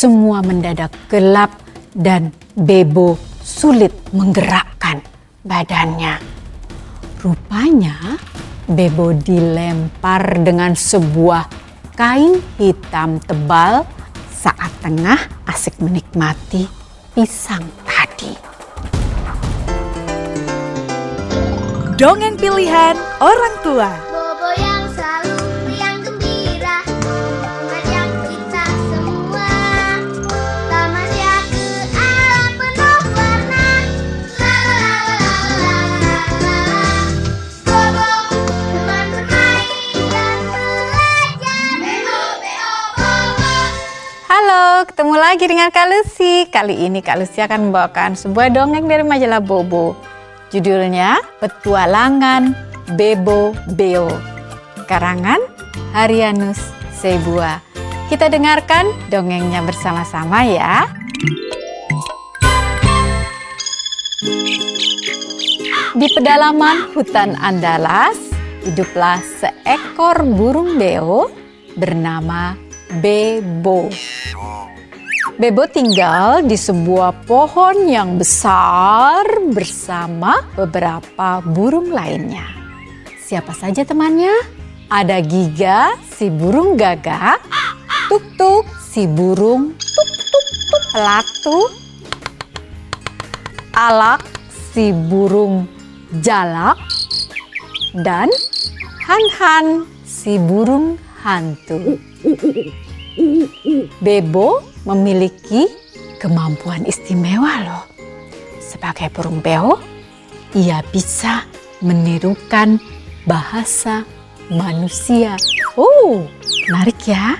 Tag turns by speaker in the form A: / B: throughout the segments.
A: semua mendadak gelap dan Bebo sulit menggerakkan badannya. Rupanya Bebo dilempar dengan sebuah kain hitam tebal saat tengah asik menikmati pisang tadi.
B: Dongeng pilihan orang tua.
A: Halo, ketemu lagi dengan Kak Lucy. Kali ini Kak Lucy akan membawakan sebuah dongeng dari majalah Bobo. Judulnya Petualangan Bebo Beo. Karangan Harianus Sebua. Kita dengarkan dongengnya bersama-sama ya. Di pedalaman hutan Andalas, hiduplah seekor burung beo bernama Bebo. Bebo tinggal di sebuah pohon yang besar bersama beberapa burung lainnya. Siapa saja temannya? Ada Giga, si burung gagak, Tuk-tuk, si burung tuk-tuk-tuk, Pelatu, Alak, si burung jalak, dan Han-Han, si burung hantu. Bebo memiliki kemampuan istimewa loh. Sebagai burung beo, ia bisa menirukan bahasa manusia. Oh, menarik ya.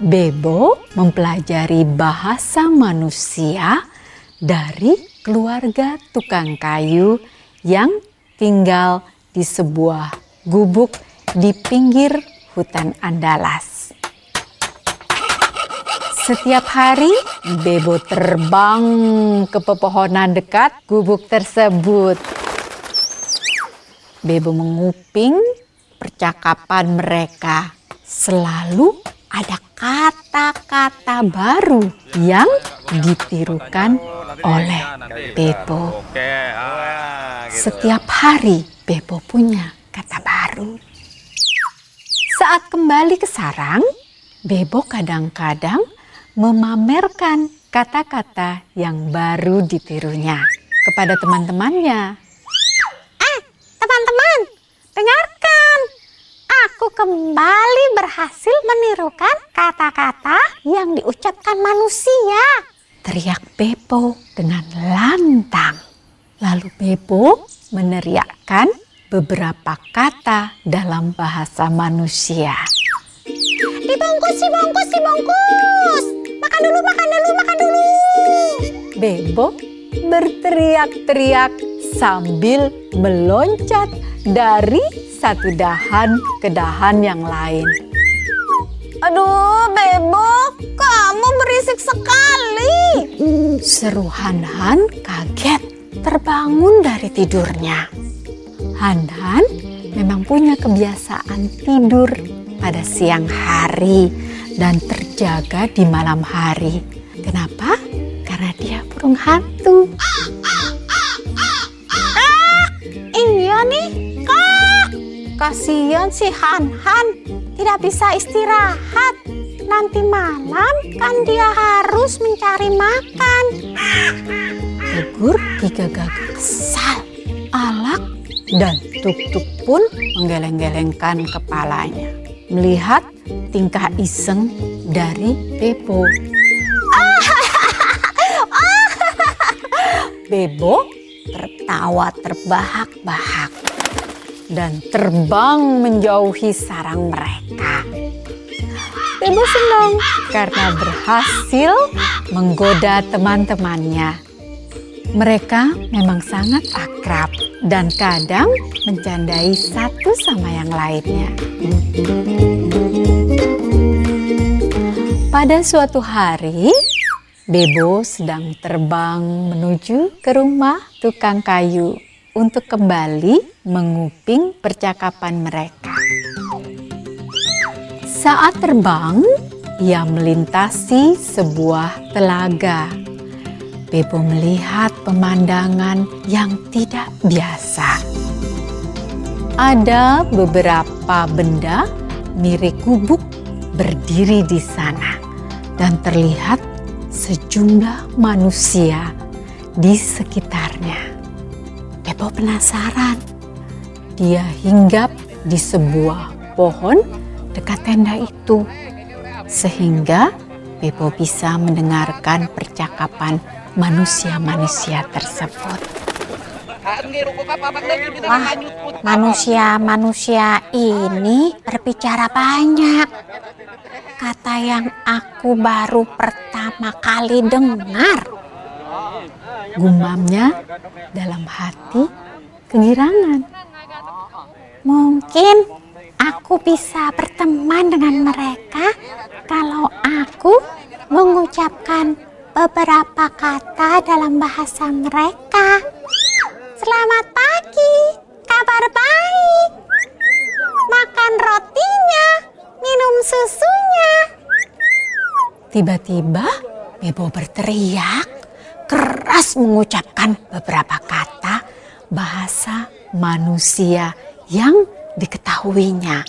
A: Bebo mempelajari bahasa manusia dari keluarga tukang kayu yang tinggal di sebuah gubuk di pinggir hutan Andalas. Setiap hari, Bebo terbang ke pepohonan dekat gubuk tersebut. Bebo menguping percakapan mereka. Selalu ada kata-kata baru yang ditirukan oleh Bebo.
C: Ah, gitu.
A: Setiap hari Bebo punya kata baru. Saat kembali ke sarang, Bebo kadang-kadang memamerkan kata-kata yang baru ditirunya kepada teman-temannya. Eh, teman-teman, dengarkan. Aku kembali berhasil menirukan kata-kata yang diucapkan manusia. Teriak Bebo dengan lantang. Lalu Bebo meneriakkan beberapa kata dalam bahasa manusia. Dibungkus, dibungkus, dibungkus. Makan dulu, makan dulu, makan dulu. Bebo berteriak-teriak sambil meloncat dari satu dahan ke dahan yang lain. Aduh, Bebo, kamu berisik sekali. Seru Han-Han kaget terbangun dari tidurnya. Han-Han memang punya kebiasaan tidur pada siang hari dan terjaga di malam hari. Kenapa? Karena dia burung hantu. Ah, iya nih, kak. Kasihan si Han-Han tidak bisa istirahat. Nanti malam kan dia harus mencari makan. Tegur gagak kesal. Alak dan Tuk-Tuk pun menggeleng-gelengkan kepalanya. Melihat tingkah iseng dari Bebo. Bebo tertawa terbahak-bahak dan terbang menjauhi sarang mereka. Bebo senang karena berhasil menggoda teman-temannya. Mereka memang sangat akrab dan kadang mencandai satu sama yang lainnya. Pada suatu hari, Bebo sedang terbang menuju ke rumah tukang kayu untuk kembali menguping percakapan mereka. Saat terbang, ia melintasi sebuah telaga. Bebo melihat pemandangan yang tidak biasa. Ada beberapa benda mirip gubuk berdiri di sana dan terlihat sejumlah manusia di sekitarnya. Bebo penasaran. Dia hinggap di sebuah pohon dekat tenda itu sehingga Bebo bisa mendengarkan percakapan manusia-manusia tersebut.
D: Wah, manusia-manusia ini berbicara banyak. Kata yang aku baru pertama kali dengar.
A: Gumamnya dalam hati kegirangan.
D: Mungkin aku bisa berteman dengan mereka kalau aku mengucapkan beberapa kata dalam bahasa mereka. Selamat pagi, kabar baik. Makan rotinya, minum susunya.
A: Tiba-tiba Bebo berteriak keras mengucapkan beberapa kata bahasa manusia yang diketahuinya.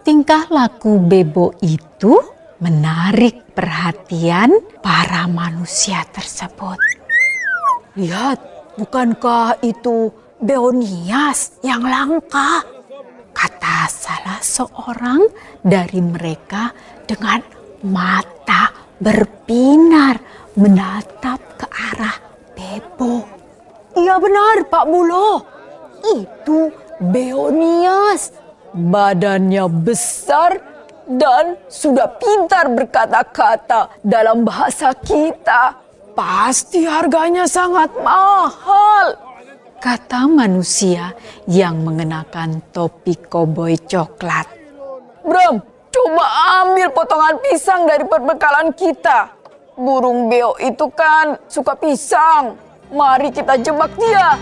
A: Tingkah laku Bebo itu menarik perhatian para manusia tersebut. Lihat, bukankah itu Beonias yang langka? Kata salah seorang dari mereka dengan mata berbinar menatap ke arah Bebo. Iya benar Pak Bulo, itu Beonias. Badannya besar dan sudah pintar berkata-kata dalam bahasa kita. Pasti harganya sangat mahal. Kata manusia yang mengenakan topi koboi coklat. Bram, coba ambil potongan pisang dari perbekalan kita. Burung beo itu kan suka pisang. Mari kita jebak dia.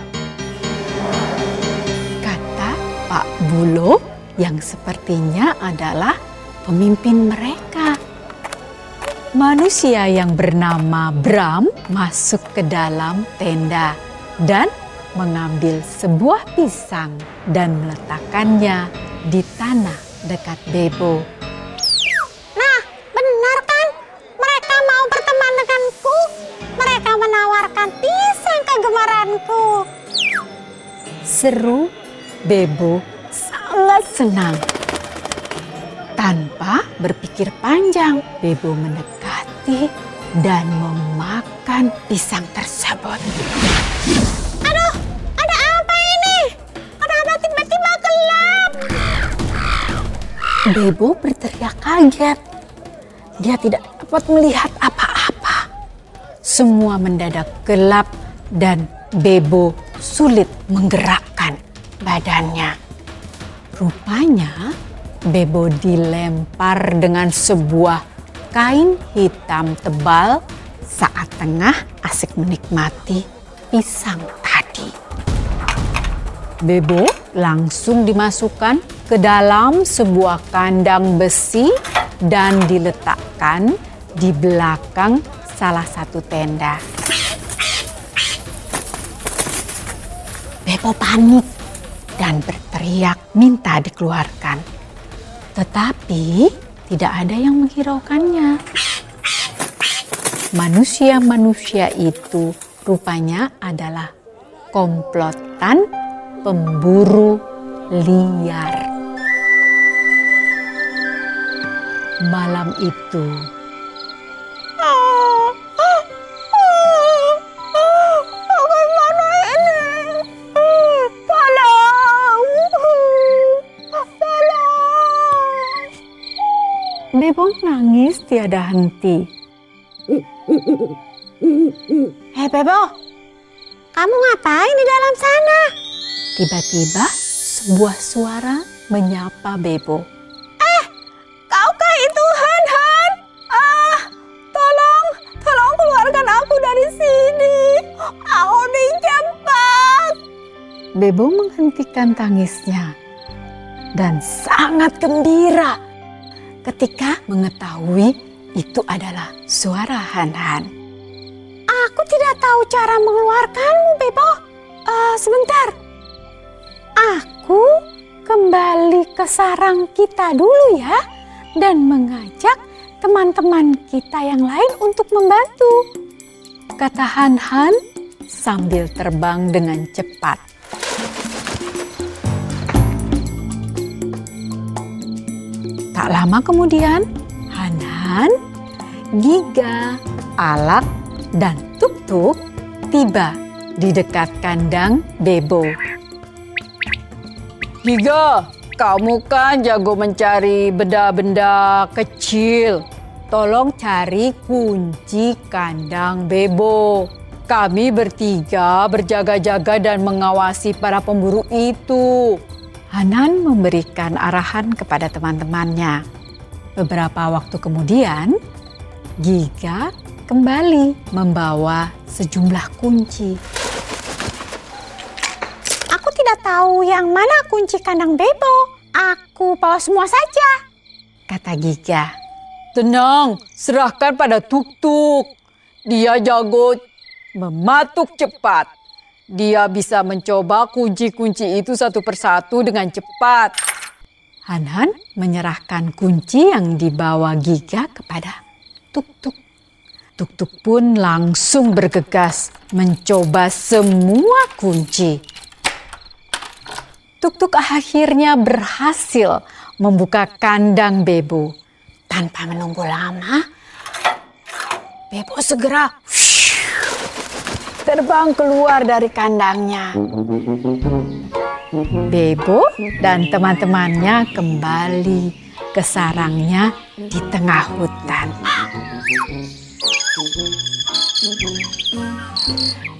A: Kata Pak Bulo yang sepertinya adalah pemimpin mereka. Manusia yang bernama Bram masuk ke dalam tenda dan mengambil sebuah pisang dan meletakkannya di tanah dekat Bebo.
D: Nah, benar kan? Mereka mau berteman denganku. Mereka menawarkan pisang kegemaranku.
A: Seru Bebo sangat senang. Tanpa berpikir panjang, Bebo mendekati dan memakan pisang tersebut.
D: Aduh, ada apa ini? Kenapa tiba-tiba gelap?
A: Bebo berteriak kaget. Dia tidak dapat melihat apa-apa. Semua mendadak gelap dan Bebo sulit menggerakkan badannya. Rupanya Bebo dilempar dengan sebuah kain hitam tebal saat tengah asik menikmati pisang tadi. Bebo langsung dimasukkan ke dalam sebuah kandang besi dan diletakkan di belakang salah satu tenda. Bebo panik dan berteriak minta dikeluarkan. Tetapi tidak ada yang menghiraukannya. Manusia-manusia itu rupanya adalah komplotan pemburu liar. Malam itu, Bebo nangis tiada henti.
D: Hei Bebo, kamu ngapain di dalam sana?
A: Tiba-tiba sebuah suara menyapa Bebo.
D: Kaukah itu Han Han? Ah, tolong, tolong keluarkan aku dari sini. Aku dijebak.
A: Bebo menghentikan tangisnya dan sangat gembira ketika mengetahui itu adalah suara Han-Han.
D: Aku tidak tahu cara mengeluarkanmu, Bebo. Eh, sebentar. Aku kembali ke sarang kita dulu ya. Dan mengajak teman-teman kita yang lain untuk membantu.
A: Kata Han-Han sambil terbang dengan cepat. Tak lama kemudian, Han-Han, Giga, Alak, dan Tuk-Tuk tiba di dekat kandang Bebo. Giga, kamu kan jago mencari benda-benda kecil. Tolong cari kunci kandang Bebo. Kami bertiga berjaga-jaga dan mengawasi para pemburu itu. Hanan memberikan arahan kepada teman-temannya. Beberapa waktu kemudian, Giga kembali membawa sejumlah kunci.
D: Aku tidak tahu yang mana kunci kandang Bebo. Aku bawa semua saja.
A: Kata Giga. Tenang, serahkan pada Tuk-Tuk. Dia jago mematuk cepat. Dia bisa mencoba kunci-kunci itu satu persatu dengan cepat. Han-Han menyerahkan kunci yang dibawa Giga kepada Tuk-Tuk. Tuk-Tuk pun langsung bergegas mencoba semua kunci. Tuk-Tuk akhirnya berhasil membuka kandang Bebo. Tanpa menunggu lama, Bebo segera terbang keluar dari kandangnya. Bebo dan teman-temannya kembali ke sarangnya di tengah hutan.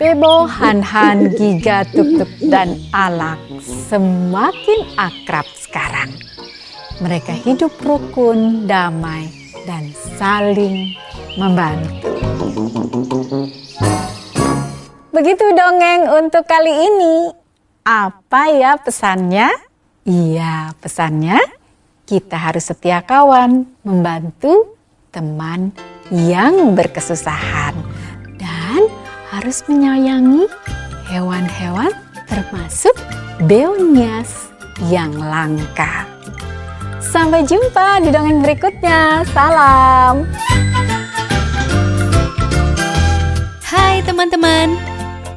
A: Bebo, Han-Han, Giga, Tuk-Tuk, dan Alak semakin akrab sekarang. Mereka hidup rukun, damai, dan saling membantu. Begitu dongeng untuk kali ini. Apa ya pesannya? Iya, pesannya kita harus setia kawan, membantu teman yang berkesusahan dan harus menyayangi hewan-hewan termasuk beonias yang langka. Sampai jumpa di dongeng berikutnya. Salam.
B: Hai teman-teman,